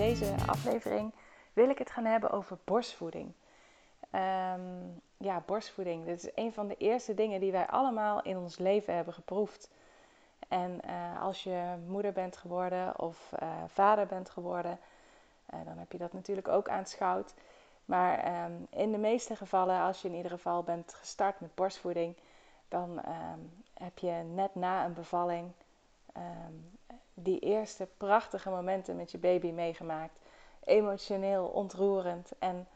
Deze aflevering wil ik het gaan hebben over borstvoeding. Ehm, ja, borstvoeding. Dit is een van de eerste dingen die wij allemaal in ons leven hebben geproefd. En uh, als je moeder bent geworden of uh, vader bent geworden, uh, dan heb je dat natuurlijk ook aanschouwd. Maar um, in de meeste gevallen, als je in ieder geval bent gestart met borstvoeding, dan um, heb je net na een bevalling die eerste prachtige momenten met je baby meegemaakt. Emotioneel, ontroerend. En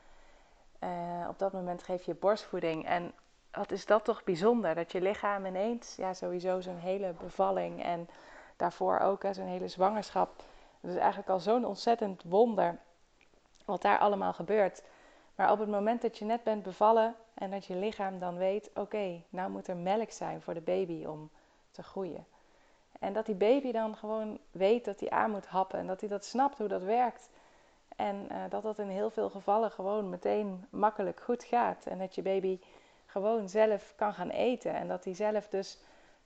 uh, op dat moment geef je borstvoeding. En wat is dat toch bijzonder? Dat je lichaam ineens, ja, sowieso zo'n hele bevalling en daarvoor ook zo'n hele zwangerschap. Het is eigenlijk al zo'n ontzettend wonder wat daar allemaal gebeurt. Maar op het moment dat je net bent bevallen en dat je lichaam dan weet: oké, nou moet er melk zijn voor de baby om te groeien. En dat die baby dan gewoon weet dat hij aan moet happen en dat hij dat snapt hoe dat werkt. En uh, dat dat in heel veel gevallen gewoon meteen makkelijk goed gaat. En dat je baby gewoon zelf kan gaan eten. En dat hij zelf dus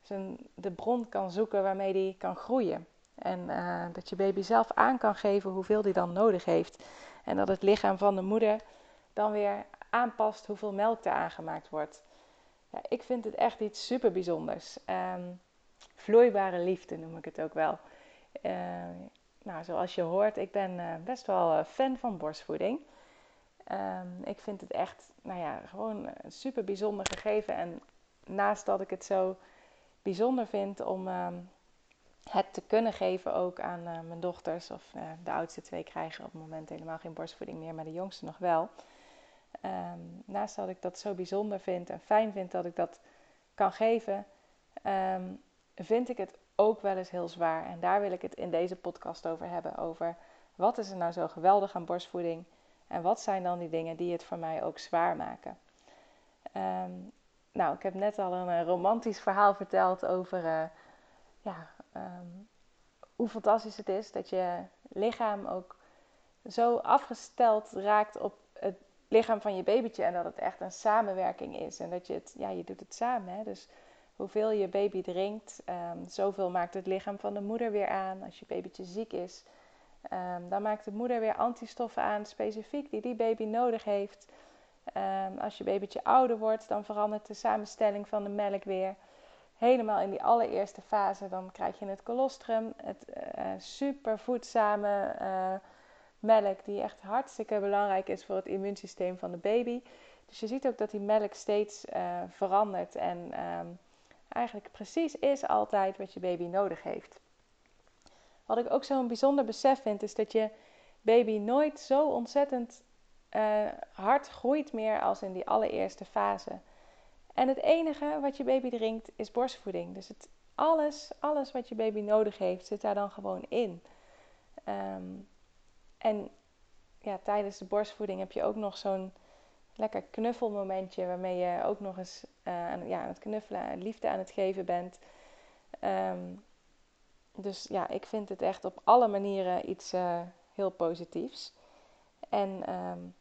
zijn, de bron kan zoeken waarmee hij kan groeien. En uh, dat je baby zelf aan kan geven hoeveel hij dan nodig heeft. En dat het lichaam van de moeder dan weer aanpast hoeveel melk er aangemaakt wordt. Ja, ik vind het echt iets super bijzonders. Um, vloeibare liefde noem ik het ook wel. Uh, nou, zoals je hoort, ik ben uh, best wel fan van borstvoeding. Um, ik vind het echt, nou ja, gewoon een super bijzonder gegeven. En naast dat ik het zo bijzonder vind om um, het te kunnen geven ook aan mijn dochters, of de oudste twee krijgen op het moment helemaal geen borstvoeding meer, maar de jongste nog wel. Um, naast dat ik dat zo bijzonder vind en fijn vind dat ik dat kan geven, vind ik het ook wel eens heel zwaar. En daar wil ik het in deze podcast over hebben. Over wat is er nou zo geweldig aan borstvoeding? En wat zijn dan die dingen die het voor mij ook zwaar maken? Um, nou, ik heb net al een, romantisch verhaal verteld over uh, ja, um, hoe fantastisch het is dat je lichaam ook zo afgesteld raakt op het lichaam van je babytje. En dat het echt een samenwerking is. En dat je het, ja, je doet het samen. Hè? Dus hoeveel je baby drinkt, um, zoveel maakt het lichaam van de moeder weer aan. Als je babytje ziek is, um, dan maakt de moeder weer antistoffen aan, specifiek die die baby nodig heeft. Um, als je babytje ouder wordt, dan verandert de samenstelling van de melk weer. Helemaal in die allereerste fase, dan krijg je het colostrum, het uh, super voedzame uh, melk, die echt hartstikke belangrijk is voor het immuunsysteem van de baby. Dus je ziet ook dat die melk steeds verandert en eigenlijk precies is altijd wat je baby nodig heeft. Wat ik ook zo'n bijzonder besef vind, is dat je baby nooit zo ontzettend uh, hard groeit meer als in die allereerste fase. En het enige wat je baby drinkt is borstvoeding. Dus het, alles, alles wat je baby nodig heeft, zit daar dan gewoon in. Um, en ja, tijdens de borstvoeding heb je ook nog zo'n lekker knuffelmomentje waarmee je ook nog eens uh, aan, ja, aan het knuffelen, liefde aan het geven bent. Um, dus ja, ik vind het echt op alle manieren iets uh, heel positiefs. En um,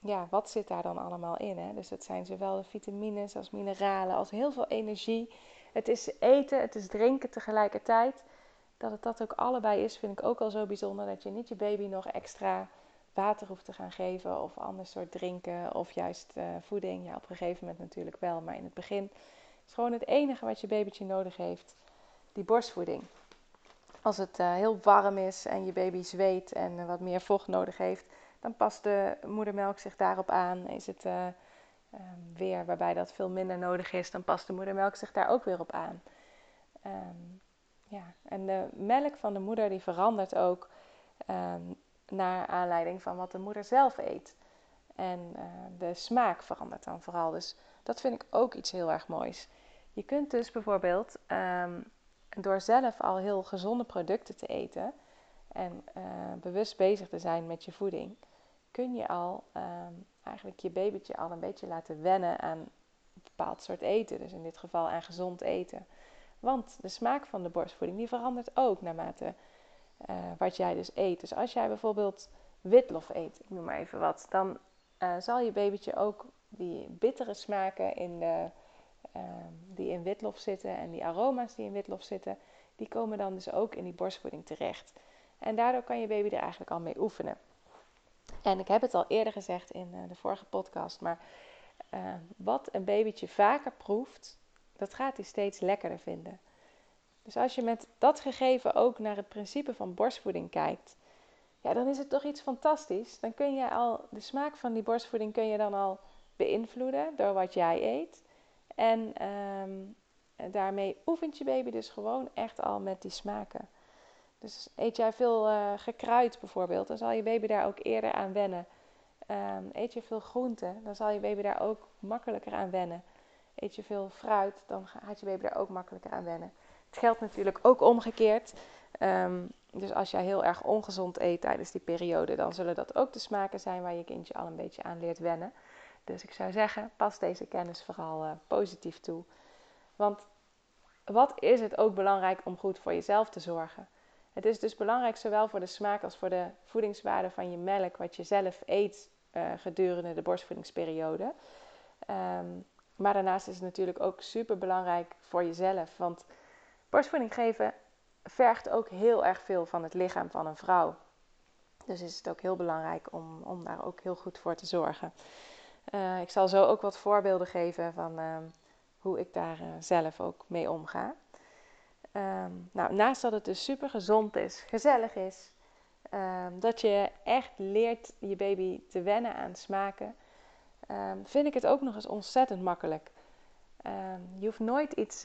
ja, wat zit daar dan allemaal in? Hè? Dus dat zijn zowel vitamines als mineralen, als heel veel energie. Het is eten, het is drinken tegelijkertijd. Dat het dat ook allebei is, vind ik ook al zo bijzonder. Dat je niet je baby nog extra water hoeft te gaan geven of ander soort drinken of juist uh, voeding. Ja, op een gegeven moment natuurlijk wel, maar in het begin is gewoon het enige wat je babytje nodig heeft, die borstvoeding. Als het uh, heel warm is en je baby zweet en wat meer vocht nodig heeft, dan past de moedermelk zich daarop aan. Is het weer waarbij dat veel minder nodig is, dan past de moedermelk zich daar ook weer op aan. Um, ja, en de melk van de moeder die verandert ook. Um, naar aanleiding van wat de moeder zelf eet. En uh, de smaak verandert dan vooral. Dus dat vind ik ook iets heel erg moois. Je kunt dus bijvoorbeeld um, door zelf al heel gezonde producten te eten, en uh, bewust bezig te zijn met je voeding, kun je al um, eigenlijk je babytje al een beetje laten wennen aan een bepaald soort eten. Dus in dit geval aan gezond eten. Want de smaak van de borstvoeding die verandert ook naarmate uh, wat jij dus eet. Dus als jij bijvoorbeeld witlof eet, ik noem maar even wat, dan uh, zal je babytje ook die bittere smaken in de, uh, die in witlof zitten en die aroma's die in witlof zitten, die komen dan dus ook in die borstvoeding terecht. En daardoor kan je baby er eigenlijk al mee oefenen. En ik heb het al eerder gezegd in uh, de vorige podcast, maar wat een babytje vaker proeft, dat gaat hij steeds lekkerder vinden. Dus als je met dat gegeven ook naar het principe van borstvoeding kijkt, ja, dan is het toch iets fantastisch. Dan kun je al de smaak van die borstvoeding kun je dan al beïnvloeden door wat jij eet. En um, daarmee oefent je baby dus gewoon echt al met die smaken. Dus eet jij veel uh, gekruid bijvoorbeeld, dan zal je baby daar ook eerder aan wennen. Um, eet je veel groenten, dan zal je baby daar ook makkelijker aan wennen. Eet je veel fruit, dan gaat je baby daar ook makkelijker aan wennen. Het geldt natuurlijk ook omgekeerd. Um, dus als jij heel erg ongezond eet tijdens die periode, dan zullen dat ook de smaken zijn waar je kindje al een beetje aan leert wennen. Dus ik zou zeggen, pas deze kennis vooral uh, positief toe. Want wat is het ook belangrijk om goed voor jezelf te zorgen? Het is dus belangrijk zowel voor de smaak als voor de voedingswaarde van je melk, wat je zelf eet uh, gedurende de borstvoedingsperiode. Um, maar daarnaast is het natuurlijk ook super belangrijk voor jezelf. Want borstvoeding geven vergt ook heel erg veel van het lichaam van een vrouw. Dus is het ook heel belangrijk om, om daar ook heel goed voor te zorgen. Uh, ik zal zo ook wat voorbeelden geven van uh, hoe ik daar uh, zelf ook mee omga. Um, nou, naast dat het dus super gezond is, gezellig is, um, dat je echt leert je baby te wennen aan smaken, vind ik het ook nog eens ontzettend makkelijk. Je hoeft nooit iets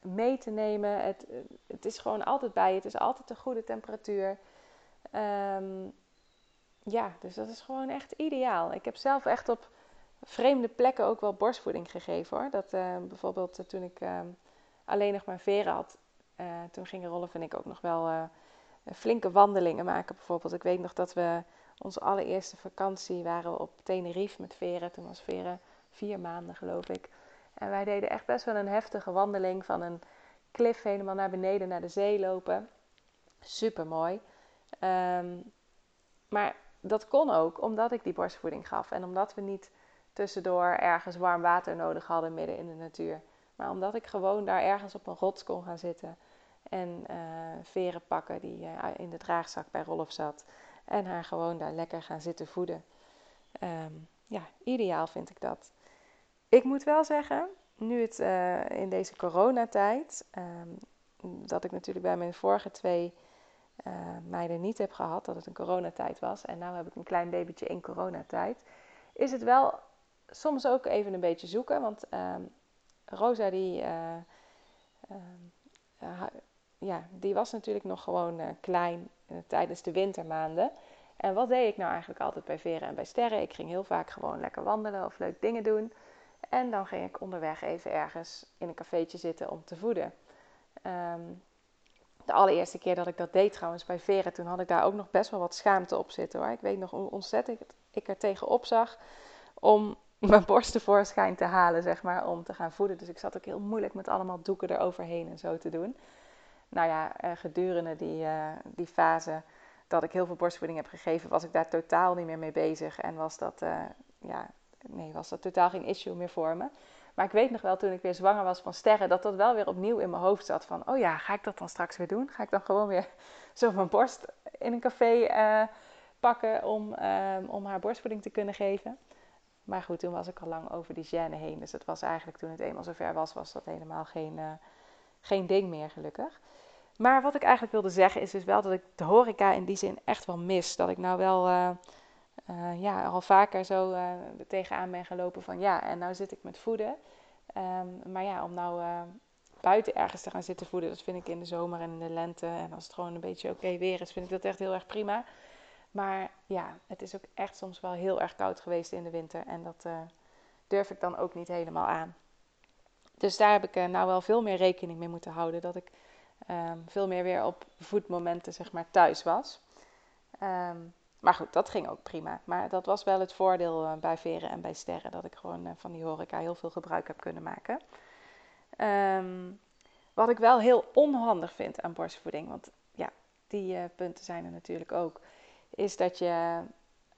mee te nemen. Het, het, is gewoon altijd bij je. Het is altijd een goede temperatuur. ja, dus dat is gewoon echt ideaal. Ik heb zelf echt op vreemde plekken ook wel borstvoeding gegeven hoor. Dat uh, bijvoorbeeld uh, toen ik alleen nog maar veren had, toen gingen Rolf en ik ook nog wel flinke wandelingen maken. Bijvoorbeeld, ik weet nog dat we onze allereerste vakantie waren op Tenerife met veren. Toen was veren vier maanden geloof ik. En wij deden echt best wel een heftige wandeling van een klif helemaal naar beneden naar de zee lopen. Super mooi. Um, maar dat kon ook omdat ik die borstvoeding gaf en omdat we niet tussendoor ergens warm water nodig hadden midden in de natuur. Maar omdat ik gewoon daar ergens op een rots kon gaan zitten en uh, veren pakken die uh, in de draagzak bij Rolf zat. En haar gewoon daar lekker gaan zitten voeden. Um, ja, ideaal vind ik dat. Ik moet wel zeggen, nu het uh, in deze coronatijd, um, dat ik natuurlijk bij mijn vorige twee meiden niet heb gehad, dat het een coronatijd was. En nu heb ik een klein babytje in coronatijd. Is het wel soms ook even een beetje zoeken. Want ehm, Rosa die, uh, uh, ja, die was natuurlijk nog gewoon klein tijdens de wintermaanden. En wat deed ik nou eigenlijk altijd bij Veren en bij Sterren? Ik ging heel vaak gewoon lekker wandelen of leuk dingen doen. En dan ging ik onderweg even ergens in een cafeetje zitten om te voeden. Um, de allereerste keer dat ik dat deed trouwens bij Veren, toen had ik daar ook nog best wel wat schaamte op zitten hoor. Ik weet nog hoe ontzettend ik er tegenop zag om mijn borst tevoorschijn te halen, zeg maar, om te gaan voeden. Dus ik zat ook heel moeilijk met allemaal doeken eroverheen en zo te doen. Nou ja, eh, gedurende die, uh, die fase dat ik heel veel borstvoeding heb gegeven, was ik daar totaal niet meer mee bezig. En was dat, uh, ja, nee, was dat totaal geen issue meer voor me. Maar ik weet nog wel, toen ik weer zwanger was van sterren, dat dat wel weer opnieuw in mijn hoofd zat. Van, oh ja, ga ik dat dan straks weer doen? Ga ik dan gewoon weer zo mijn borst in een café pakken om, om haar borstvoeding te kunnen geven? Maar goed, toen was ik al lang over die gêne heen. Dus het was eigenlijk toen het eenmaal zover was, was dat helemaal geen, uh, geen ding meer, gelukkig. Maar wat ik eigenlijk wilde zeggen is dus wel dat ik de horeca in die zin echt wel mis. Dat ik nou wel uh, uh, ja, al vaker zo tegenaan ben gelopen van ja, en nou zit ik met voeden. Um, maar ja, om nou buiten ergens te gaan zitten voeden, dat vind ik in de zomer en in de lente. En als het gewoon een beetje oké weer is, vind ik dat echt heel erg prima. Maar ja, het is ook echt soms wel heel erg koud geweest in de winter. En dat uh, durf ik dan ook niet helemaal aan. Dus daar heb ik uh, nou wel veel meer rekening mee moeten houden. Dat ik ehm, veel meer weer op voetmomenten zeg maar, thuis was. Ehm, maar goed, dat ging ook prima. Maar dat was wel het voordeel uh, bij Veren en bij Sterren. Dat ik gewoon uh, van die horeca heel veel gebruik heb kunnen maken. Um, wat ik wel heel onhandig vind aan borstvoeding. Want ja, die uh, punten zijn er natuurlijk ook. Is dat je,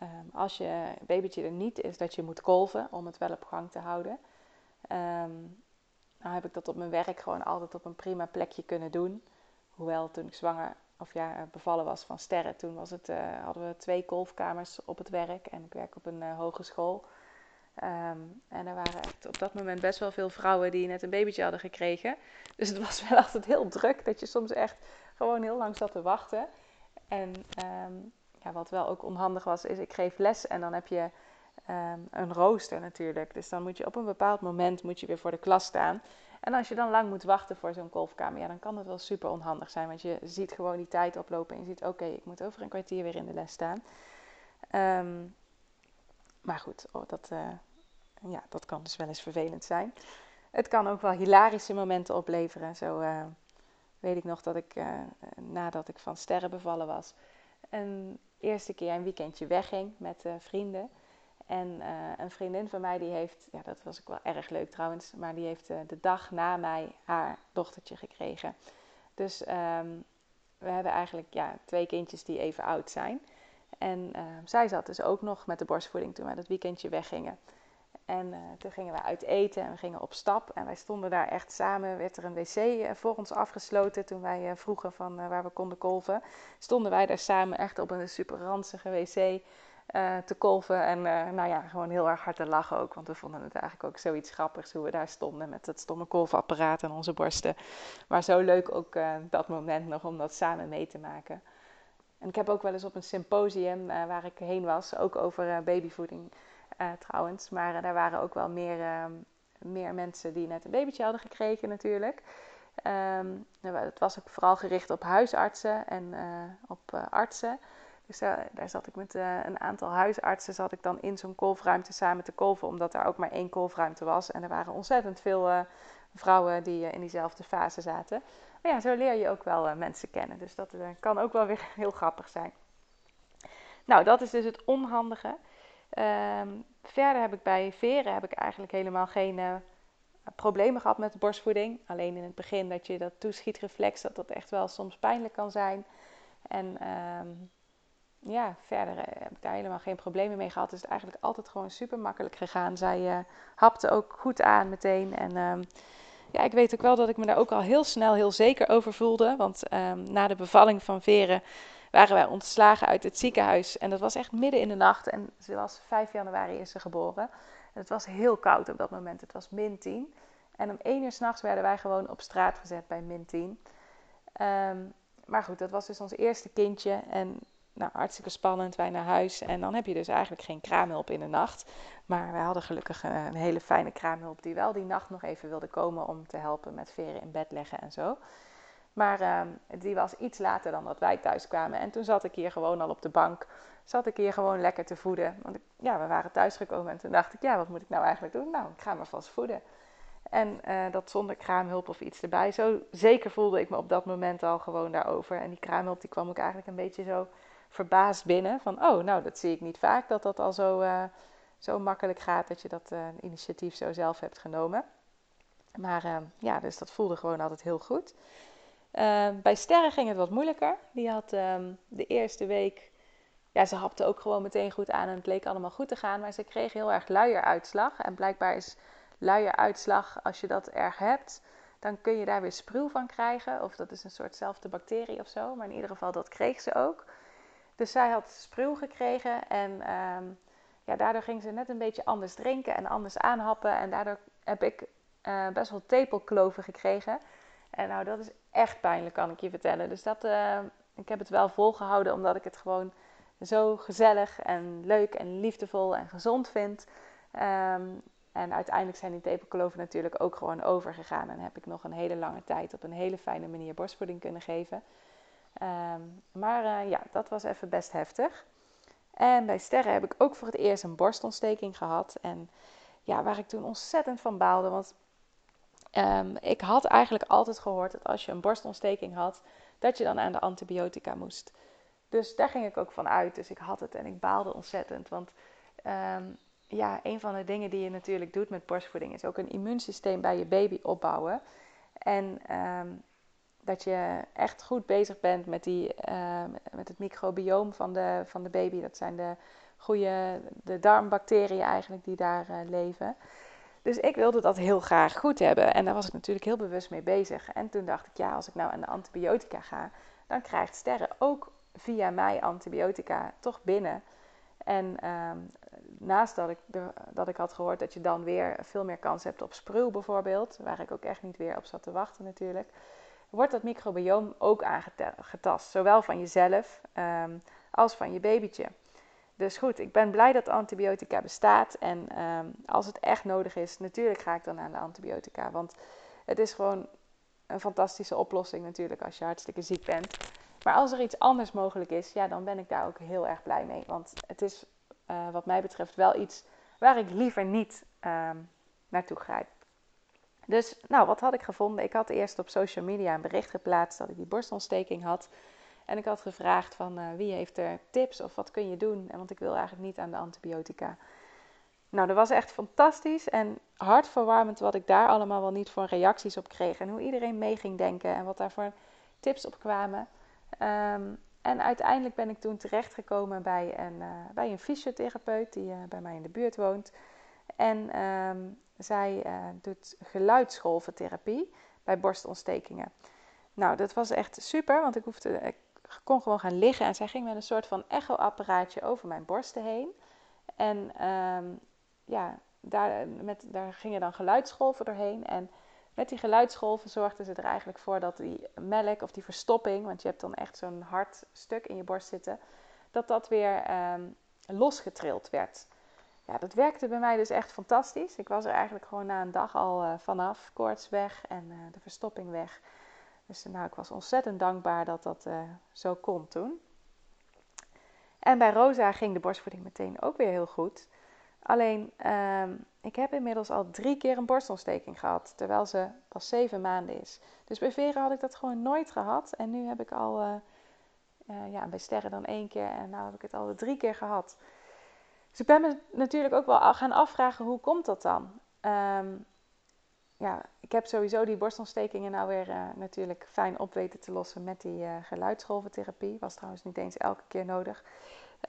um, als je babytje er niet is, dat je moet kolven om het wel op gang te houden. Um, nou heb ik dat op mijn werk gewoon altijd op een prima plekje kunnen doen. Hoewel toen ik zwanger of ja, bevallen was van sterren, toen was het, uh, hadden we twee kolfkamers op het werk en ik werk op een uh, hogeschool. Um, en er waren op dat moment best wel veel vrouwen die net een babytje hadden gekregen. Dus het was wel altijd heel druk dat je soms echt gewoon heel lang zat te wachten. En um, ja, wat wel ook onhandig was, is ik geef les en dan heb je um, een rooster natuurlijk. Dus dan moet je op een bepaald moment moet je weer voor de klas staan. En als je dan lang moet wachten voor zo'n kolfkamer, ja, dan kan het wel super onhandig zijn. Want je ziet gewoon die tijd oplopen en je ziet, oké, ik moet over een kwartier weer in de les staan. Um, maar goed, oh, dat, uh, ja, dat kan dus wel eens vervelend zijn. Het kan ook wel hilarische momenten opleveren. Zo uh, weet ik nog dat ik, uh, nadat ik van sterren bevallen was, een eerste keer een weekendje wegging met vrienden. En een vriendin van mij, die heeft, ja, dat was ook wel erg leuk trouwens, maar die heeft de dag na mij haar dochtertje gekregen. Dus um, we hebben eigenlijk ja, twee kindjes die even oud zijn. En uh, zij zat dus ook nog met de borstvoeding toen wij dat weekendje weggingen. En uh, toen gingen we uit eten en we gingen op stap. En wij stonden daar echt samen. Werd er een wc voor ons afgesloten toen wij vroegen van waar we konden kolven. Stonden wij daar samen echt op een super ranzige wc te kolven. En nou ja, gewoon heel erg hard te lachen ook. Want we vonden het eigenlijk ook zoiets grappigs hoe we daar stonden met het stomme kolfapparaat en onze borsten. Maar zo leuk ook dat moment nog om dat samen mee te maken. En ik heb ook wel eens op een symposium waar ik heen was, ook over babyvoeding trouwens. Maar daar waren ook wel meer, ehm, meer mensen die net een babytje hadden gekregen natuurlijk. Um, het was ook vooral gericht op huisartsen en op artsen. Dus daar zat ik met een aantal huisartsen zat ik dan in zo'n kolfruimte samen te kolven, omdat daar ook maar één kolfruimte was. En er waren ontzettend veel vrouwen die in diezelfde fase zaten. Maar ja, zo leer je ook wel mensen kennen. Dus dat kan ook wel weer heel grappig zijn. Nou, dat is dus het onhandige. Um, verder heb ik bij veren heb ik eigenlijk helemaal geen problemen gehad met borstvoeding. Alleen in het begin dat je dat toeschietreflex, dat dat echt wel soms pijnlijk kan zijn. En um, ja, verder heb ik daar helemaal geen problemen mee gehad. Dus het is eigenlijk altijd gewoon super makkelijk gegaan. Zij hapte ook goed aan meteen. En um, ja, ik weet ook wel dat ik me daar ook al heel snel heel zeker over voelde. Want um, na de bevalling van Veren waren wij ontslagen uit het ziekenhuis. En dat was echt midden in de nacht. En ze was 5 januari is ze geboren. En het was heel koud op dat moment. Het was min 10. En om 1 uur s'nachts werden wij gewoon op straat gezet bij min 10. Um, ehm, maar goed, dat was dus ons eerste kindje. En nou, hartstikke spannend, wij naar huis. En dan heb je dus eigenlijk geen kraamhulp in de nacht. Maar wij hadden gelukkig een, hele fijne kraamhulp die wel die nacht nog even wilde komen om te helpen met veren in bed leggen en zo. Maar uh, die was iets later dan dat wij thuis kwamen. En toen zat ik hier gewoon al op de bank. Zat ik hier gewoon lekker te voeden. Want ik, ja, we waren thuisgekomen en toen dacht ik, ja, wat moet ik nou eigenlijk doen? Nou, ik ga me vast voeden. En uh, dat zonder kraamhulp of iets erbij. Zo zeker voelde ik me op dat moment al gewoon daarover. En die kraamhulp die kwam ook eigenlijk een beetje zo verbaasd binnen. Van, oh, nou, dat zie ik niet vaak, dat dat al zo, uh, zo makkelijk gaat dat je dat uh, initiatief zo zelf hebt genomen. Maar uh, ja, dus dat voelde gewoon altijd heel goed. Ehm, bij Sterren ging het wat moeilijker. Die had um, de eerste week, ja, ze hapte ook gewoon meteen goed aan en het leek allemaal goed te gaan. Maar ze kreeg heel erg luieruitslag. En blijkbaar is luieruitslag, als je dat erg hebt, dan kun je daar weer spruw van krijgen. Of dat is een soortzelfde bacterie of zo. Maar in ieder geval, dat kreeg ze ook. Dus zij had spruw gekregen en um, ja, daardoor ging ze net een beetje anders drinken en anders aanhappen. En daardoor heb ik uh, best wel tepelkloven gekregen. En nou, dat is echt pijnlijk, kan ik je vertellen. Dus dat, uh, ik heb het wel volgehouden omdat ik het gewoon zo gezellig en leuk en liefdevol en gezond vind. Um, en uiteindelijk zijn die tepelkloven natuurlijk ook gewoon overgegaan. En heb ik nog een hele lange tijd op een hele fijne manier borstvoeding kunnen geven. Um, maar uh, ja, dat was even best heftig. En bij Sterren heb ik ook voor het eerst een borstontsteking gehad. En ja, waar ik toen ontzettend van baalde. Want Ehm, ik had eigenlijk altijd gehoord dat als je een borstontsteking had, dat je dan aan de antibiotica moest. Dus daar ging ik ook van uit. Dus ik had het en ik baalde ontzettend. Want ehm, ja, een van de dingen die je natuurlijk doet met borstvoeding is ook een immuunsysteem bij je baby opbouwen. En ehm, dat je echt goed bezig bent met, die, met het microbioom van de, van de baby. Dat zijn de goede de darmbacteriën eigenlijk die daar uh, leven. Dus ik wilde dat heel graag goed hebben. En daar was ik natuurlijk heel bewust mee bezig. En toen dacht ik, ja, als ik nou aan de antibiotica ga, dan krijgt sterren ook via mij antibiotica toch binnen. En ehm, naast dat ik, dat ik had gehoord dat je dan weer veel meer kans hebt op sproel bijvoorbeeld, waar ik ook echt niet weer op zat te wachten natuurlijk, wordt dat microbioom ook aangetast. Zowel van jezelf um, als van je babytje. Dus goed, ik ben blij dat antibiotica bestaat. En ehm, als het echt nodig is, natuurlijk ga ik dan aan de antibiotica. Want het is gewoon een fantastische oplossing natuurlijk als je hartstikke ziek bent. Maar als er iets anders mogelijk is, ja, dan ben ik daar ook heel erg blij mee. Want het is uh, wat mij betreft wel iets waar ik liever niet uh, naartoe grijp. Dus, nou, wat had ik gevonden? Ik had eerst op social media een bericht geplaatst dat ik die borstontsteking had. En ik had gevraagd van uh, wie heeft er tips of wat kun je doen? Want ik wil eigenlijk niet aan de antibiotica. Nou, dat was echt fantastisch en hartverwarmend wat ik daar allemaal wel niet voor reacties op kreeg. En hoe iedereen mee ging denken en wat daar voor tips op kwamen. Um, en uiteindelijk ben ik toen terechtgekomen bij een, uh, bij een fysiotherapeut die uh, bij mij in de buurt woont. En um, zij doet geluidsgolventherapie bij borstontstekingen. Nou, dat was echt super, want ik, hoefde, ik kon gewoon gaan liggen en zij ging met een soort van echoapparaatje over mijn borsten heen. En um, ja, daar, met, daar gingen dan geluidsgolven doorheen. En met die geluidsgolven zorgden ze er eigenlijk voor dat die melk of die verstopping, want je hebt dan echt zo'n hard stuk in je borst zitten, dat dat weer um, losgetrild werd. Ja, dat werkte bij mij dus echt fantastisch. Ik was er eigenlijk gewoon na een dag al uh, vanaf, koorts weg en uh, de verstopping weg. Dus nou, ik was ontzettend dankbaar dat dat zo kon toen. En bij Rosa ging de borstvoeding meteen ook weer heel goed. Alleen, uh, ik heb inmiddels al drie keer een borstontsteking gehad, terwijl ze pas zeven maanden is. Dus bij Vera had ik dat gewoon nooit gehad. En nu heb ik al, ja, bij Sterren dan één keer en nu heb ik het al drie keer gehad. Dus ik ben me natuurlijk ook wel gaan afvragen, hoe komt dat dan? Um, ja, ik heb sowieso die borstontstekingen nou weer uh, natuurlijk fijn op weten te lossen met die uh, geluidsgolventherapie. Was trouwens niet eens elke keer nodig.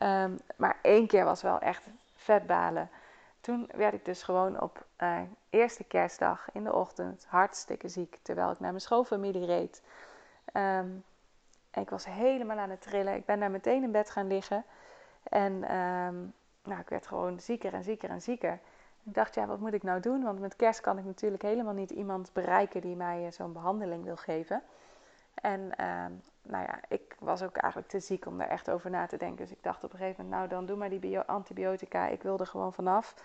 Um, maar één keer was wel echt vet balen. Toen werd ik dus gewoon op uh, eerste kerstdag in de ochtend hartstikke ziek. Terwijl ik naar mijn schoonfamilie reed. En ik was helemaal aan het trillen. Ik ben daar meteen in bed gaan liggen. En nou, ik werd gewoon zieker en zieker en zieker. Ik dacht, ja, wat moet ik nou doen? Want met kerst kan ik natuurlijk helemaal niet iemand bereiken die mij eh, zo'n behandeling wil geven. En uh, nou ja, ik was ook eigenlijk te ziek om er echt over na te denken. Dus ik dacht op een gegeven moment, nou dan doe maar die antibiotica. Ik wil er gewoon vanaf.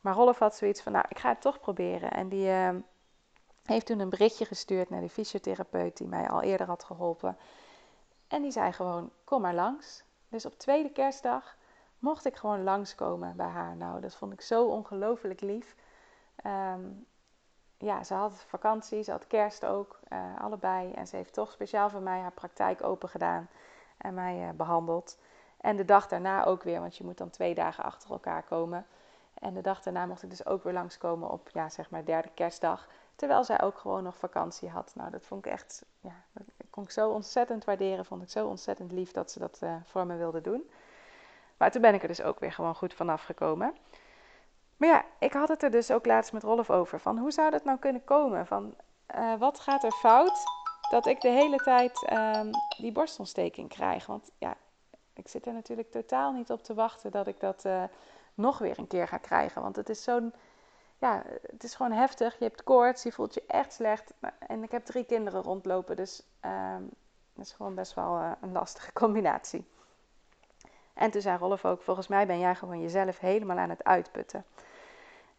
Maar Rolf had zoiets van, nou ik ga het toch proberen. En die uh, heeft toen een berichtje gestuurd naar die fysiotherapeut die mij al eerder had geholpen. En die zei gewoon, kom maar langs. Dus op tweede kerstdag mocht ik gewoon langskomen bij haar. Nou, dat vond ik zo ongelooflijk lief. Um, ja, ze had vakantie, ze had kerst ook, uh, allebei. En ze heeft toch speciaal voor mij haar praktijk open gedaan en mij uh, behandeld. En de dag daarna ook weer, want je moet dan twee dagen achter elkaar komen. En de dag daarna mocht ik dus ook weer langskomen op, ja, zeg maar derde kerstdag. Terwijl zij ook gewoon nog vakantie had. Nou, dat vond ik echt, ja, dat kon ik zo ontzettend waarderen. Vond ik zo ontzettend lief dat ze dat uh, voor me wilde doen. Maar toen ben ik er dus ook weer gewoon goed vanaf gekomen. Maar ja, ik had het er dus ook laatst met Rolf over. Van hoe zou dat nou kunnen komen? Van uh, wat gaat er fout dat ik de hele tijd um, die borstontsteking krijg? Want ja, ik zit er natuurlijk totaal niet op te wachten dat ik dat uh, nog weer een keer ga krijgen. Want het is zo'n. Ja, het is gewoon heftig. Je hebt koorts, je voelt je echt slecht. En ik heb drie kinderen rondlopen. Dus um, dat is gewoon best wel uh, een lastige combinatie. En toen zei Rolf ook, volgens mij ben jij gewoon jezelf helemaal aan het uitputten.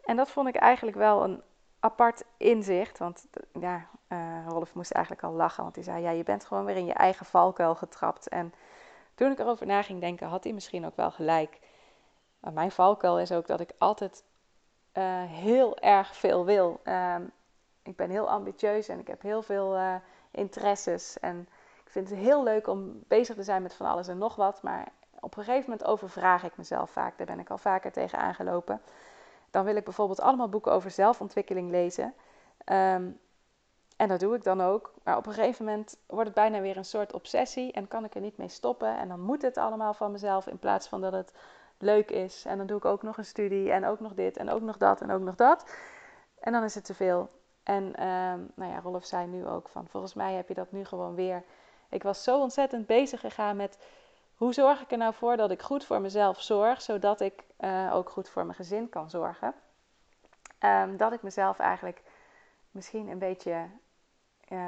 En dat vond ik eigenlijk wel een apart inzicht. Want ja, uh, Rolf moest eigenlijk al lachen. Want hij zei, ja, je bent gewoon weer in je eigen valkuil getrapt. En toen ik erover na ging denken, had hij misschien ook wel gelijk. Mijn valkuil is ook dat ik altijd uh, heel erg veel wil. Uh, ik ben heel ambitieus en ik heb heel veel uh, interesses. En ik vind het heel leuk om bezig te zijn met van alles en nog wat. Maar op een gegeven moment overvraag ik mezelf vaak. Daar ben ik al vaker tegen aangelopen. Dan wil ik bijvoorbeeld allemaal boeken over zelfontwikkeling lezen. Ehm, en dat doe ik dan ook. Maar op een gegeven moment wordt het bijna weer een soort obsessie en kan ik er niet mee stoppen. En dan moet het allemaal van mezelf in plaats van dat het leuk is. En dan doe ik ook nog een studie en ook nog dit en ook nog dat en ook nog dat. En dan is het te veel. En um, nou ja, Rolf zei nu ook van, volgens mij heb je dat nu gewoon weer. Ik was zo ontzettend bezig gegaan met hoe zorg ik er nou voor dat ik goed voor mezelf zorg, zodat ik uh, ook goed voor mijn gezin kan zorgen. Um, dat ik mezelf eigenlijk misschien een beetje uh,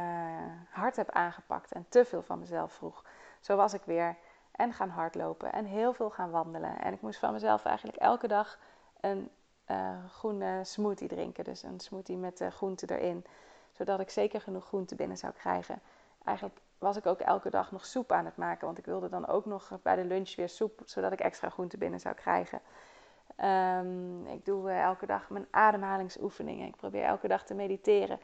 hard heb aangepakt en te veel van mezelf vroeg. Zo was ik weer en gaan hardlopen en heel veel gaan wandelen. En ik moest van mezelf eigenlijk elke dag een uh, groene smoothie drinken. Dus een smoothie met groenten erin. Zodat ik zeker genoeg groente binnen zou krijgen. Eigenlijk was ik ook elke dag nog soep aan het maken. Want ik wilde dan ook nog bij de lunch weer soep. Zodat ik extra groente binnen zou krijgen. Um, ik doe uh, elke dag mijn ademhalingsoefeningen. Ik probeer elke dag te mediteren.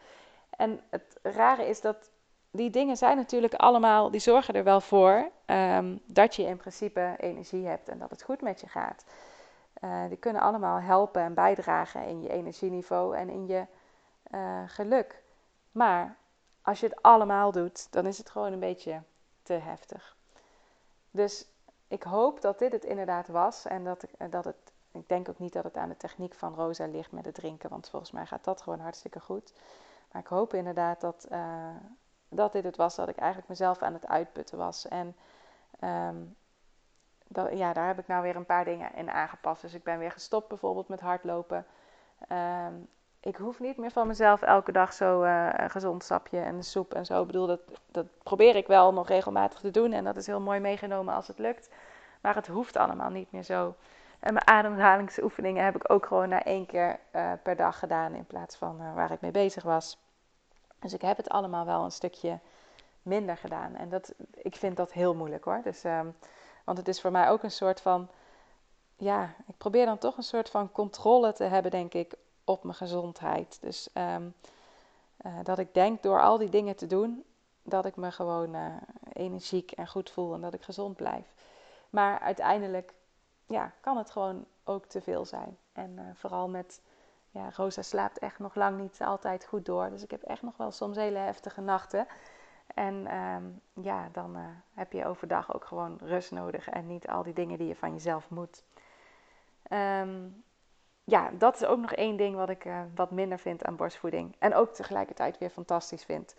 En het rare is dat die dingen zijn natuurlijk allemaal, die zorgen er wel voor um, dat je in principe energie hebt en dat het goed met je gaat. Uh, die kunnen allemaal helpen en bijdragen in je energieniveau en in je uh, geluk. Maar als je het allemaal doet, dan is het gewoon een beetje te heftig. Dus ik hoop dat dit het inderdaad was en dat, ik, dat het. Ik denk ook niet dat het aan de techniek van Rosa ligt met het drinken, want volgens mij gaat dat gewoon hartstikke goed. Maar ik hoop inderdaad dat, uh, dat dit het was, dat ik eigenlijk mezelf aan het uitputten was. En um, dat, ja, daar heb ik nou weer een paar dingen in aangepast. Dus ik ben weer gestopt bijvoorbeeld met hardlopen. Um, ik hoef niet meer van mezelf elke dag zo uh, een gezond sapje en soep en zo. Ik bedoel, dat, dat probeer ik wel nog regelmatig te doen. En dat is heel mooi meegenomen als het lukt. Maar het hoeft allemaal niet meer zo. En mijn ademhalingsoefeningen heb ik ook gewoon na één keer uh, per dag gedaan. In plaats van uh, waar ik mee bezig was. Dus ik heb het allemaal wel een stukje minder gedaan. En dat, ik vind dat heel moeilijk hoor. Dus, um, want het is voor mij ook een soort van. Ja, ik probeer dan toch een soort van controle te hebben, denk ik, op mijn gezondheid. Dus um, uh, dat ik denk door al die dingen te doen, dat ik me gewoon uh, energiek en goed voel en dat ik gezond blijf. Maar uiteindelijk ja, kan het gewoon ook te veel zijn. En uh, vooral met ja, Rosa slaapt echt nog lang niet altijd goed door. Dus ik heb echt nog wel soms hele heftige nachten. En um, ja, dan heb je overdag ook gewoon rust nodig en niet al die dingen die je van jezelf moet. Um, ja, dat is ook nog één ding wat ik uh, wat minder vind aan borstvoeding. En ook tegelijkertijd weer fantastisch vind.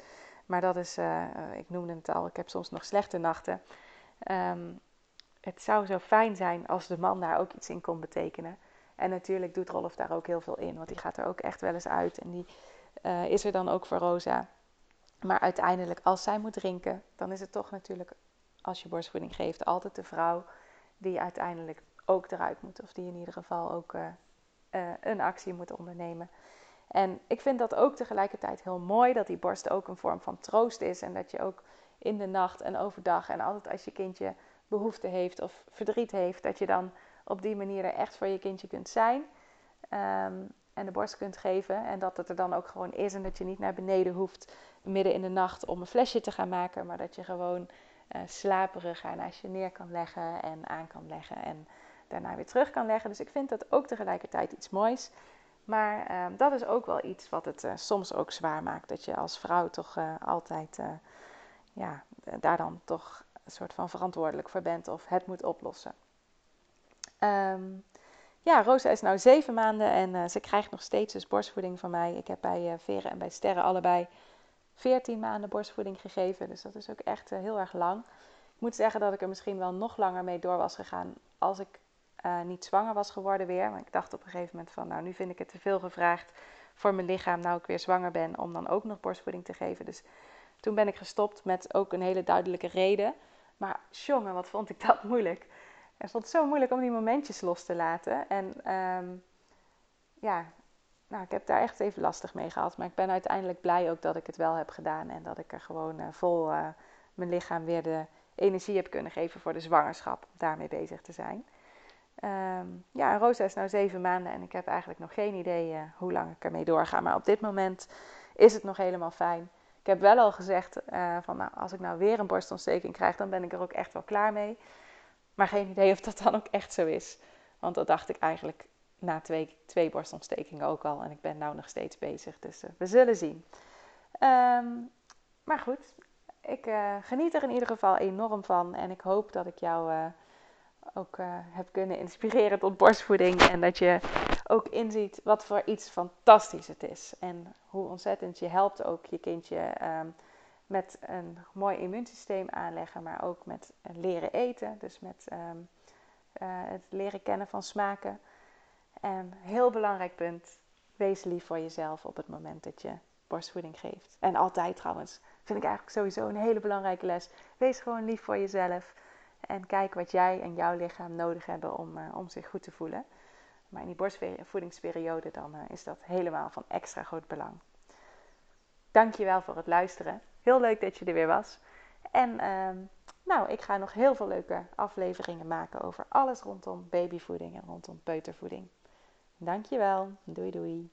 Maar dat is, uh, ik noemde het al, ik heb soms nog slechte nachten. Um, het zou zo fijn zijn als de man daar ook iets in kon betekenen. En natuurlijk doet Rolf daar ook heel veel in, want die gaat er ook echt wel eens uit. En die is er dan ook voor Rosa. Maar uiteindelijk, als zij moet drinken, dan is het toch natuurlijk, als je borstvoeding geeft, altijd de vrouw die uiteindelijk ook eruit moet. Of die in ieder geval ook uh, een actie moet ondernemen. En ik vind dat ook tegelijkertijd heel mooi, dat die borst ook een vorm van troost is. En dat je ook in de nacht en overdag en altijd als je kindje behoefte heeft of verdriet heeft, dat je dan op die manier er echt voor je kindje kunt zijn. Um, en de borst kunt geven. En dat het er dan ook gewoon is. En dat je niet naar beneden hoeft midden in de nacht om een flesje te gaan maken. Maar dat je gewoon uh, slaperig haar naast je neer kan leggen en aan kan leggen. En daarna weer terug kan leggen. Dus ik vind dat ook tegelijkertijd iets moois. Maar uh, dat is ook wel iets wat het uh, soms ook zwaar maakt. Dat je als vrouw toch uh, altijd ja, daar dan toch een soort van verantwoordelijk voor bent of het moet oplossen. Um, ja, Rosa is nu zeven maanden en ze krijgt nog steeds dus borstvoeding van mij. Ik heb bij Veren en bij Sterren allebei 14 maanden borstvoeding gegeven. Dus dat is ook echt heel erg lang. Ik moet zeggen dat ik er misschien wel nog langer mee door was gegaan als ik niet zwanger was geworden weer. Maar ik dacht op een gegeven moment van, nou nu vind ik het te veel gevraagd voor mijn lichaam, nou ik weer zwanger ben, om dan ook nog borstvoeding te geven. Dus toen ben ik gestopt met ook een hele duidelijke reden. Maar jongen, wat vond ik dat moeilijk. Ik het zo moeilijk om die momentjes los te laten. En um, ja, nou, ik heb daar echt even lastig mee gehad. Maar ik ben uiteindelijk blij ook dat ik het wel heb gedaan. En dat ik er gewoon uh, vol uh, mijn lichaam weer de energie heb kunnen geven voor de zwangerschap. Om daarmee bezig te zijn. Um, ja, Rosa is nu zeven maanden en ik heb eigenlijk nog geen idee uh, hoe lang ik ermee doorga. Maar op dit moment is het nog helemaal fijn. Ik heb wel al gezegd uh, van nou, als ik nou weer een borstontsteking krijg, dan ben ik er ook echt wel klaar mee. Maar geen idee of dat dan ook echt zo is. Want dat dacht ik eigenlijk na twee, twee borstontstekingen ook al. En ik ben nou nog steeds bezig. Dus uh, we zullen zien. Um, maar goed, ik geniet er in ieder geval enorm van. En ik hoop dat ik jou ook uh, heb kunnen inspireren tot borstvoeding. En dat je ook inziet wat voor iets fantastisch het is. En hoe ontzettend je helpt ook je kindje um, met een mooi immuunsysteem aanleggen. Maar ook met leren eten. Dus met um, het leren kennen van smaken. En heel belangrijk punt, wees lief voor jezelf op het moment dat je borstvoeding geeft. En altijd trouwens, vind ik eigenlijk sowieso een hele belangrijke les. Wees gewoon lief voor jezelf. En kijk wat jij en jouw lichaam nodig hebben om, uh, om zich goed te voelen. Maar in die borstvoedingsperiode dan uh, is dat helemaal van extra groot belang. Dankjewel voor het luisteren. Heel leuk dat je er weer was. En uh, nou, ik ga nog heel veel leuke afleveringen maken over alles rondom babyvoeding en rondom peutervoeding. Dankjewel. Doei doei.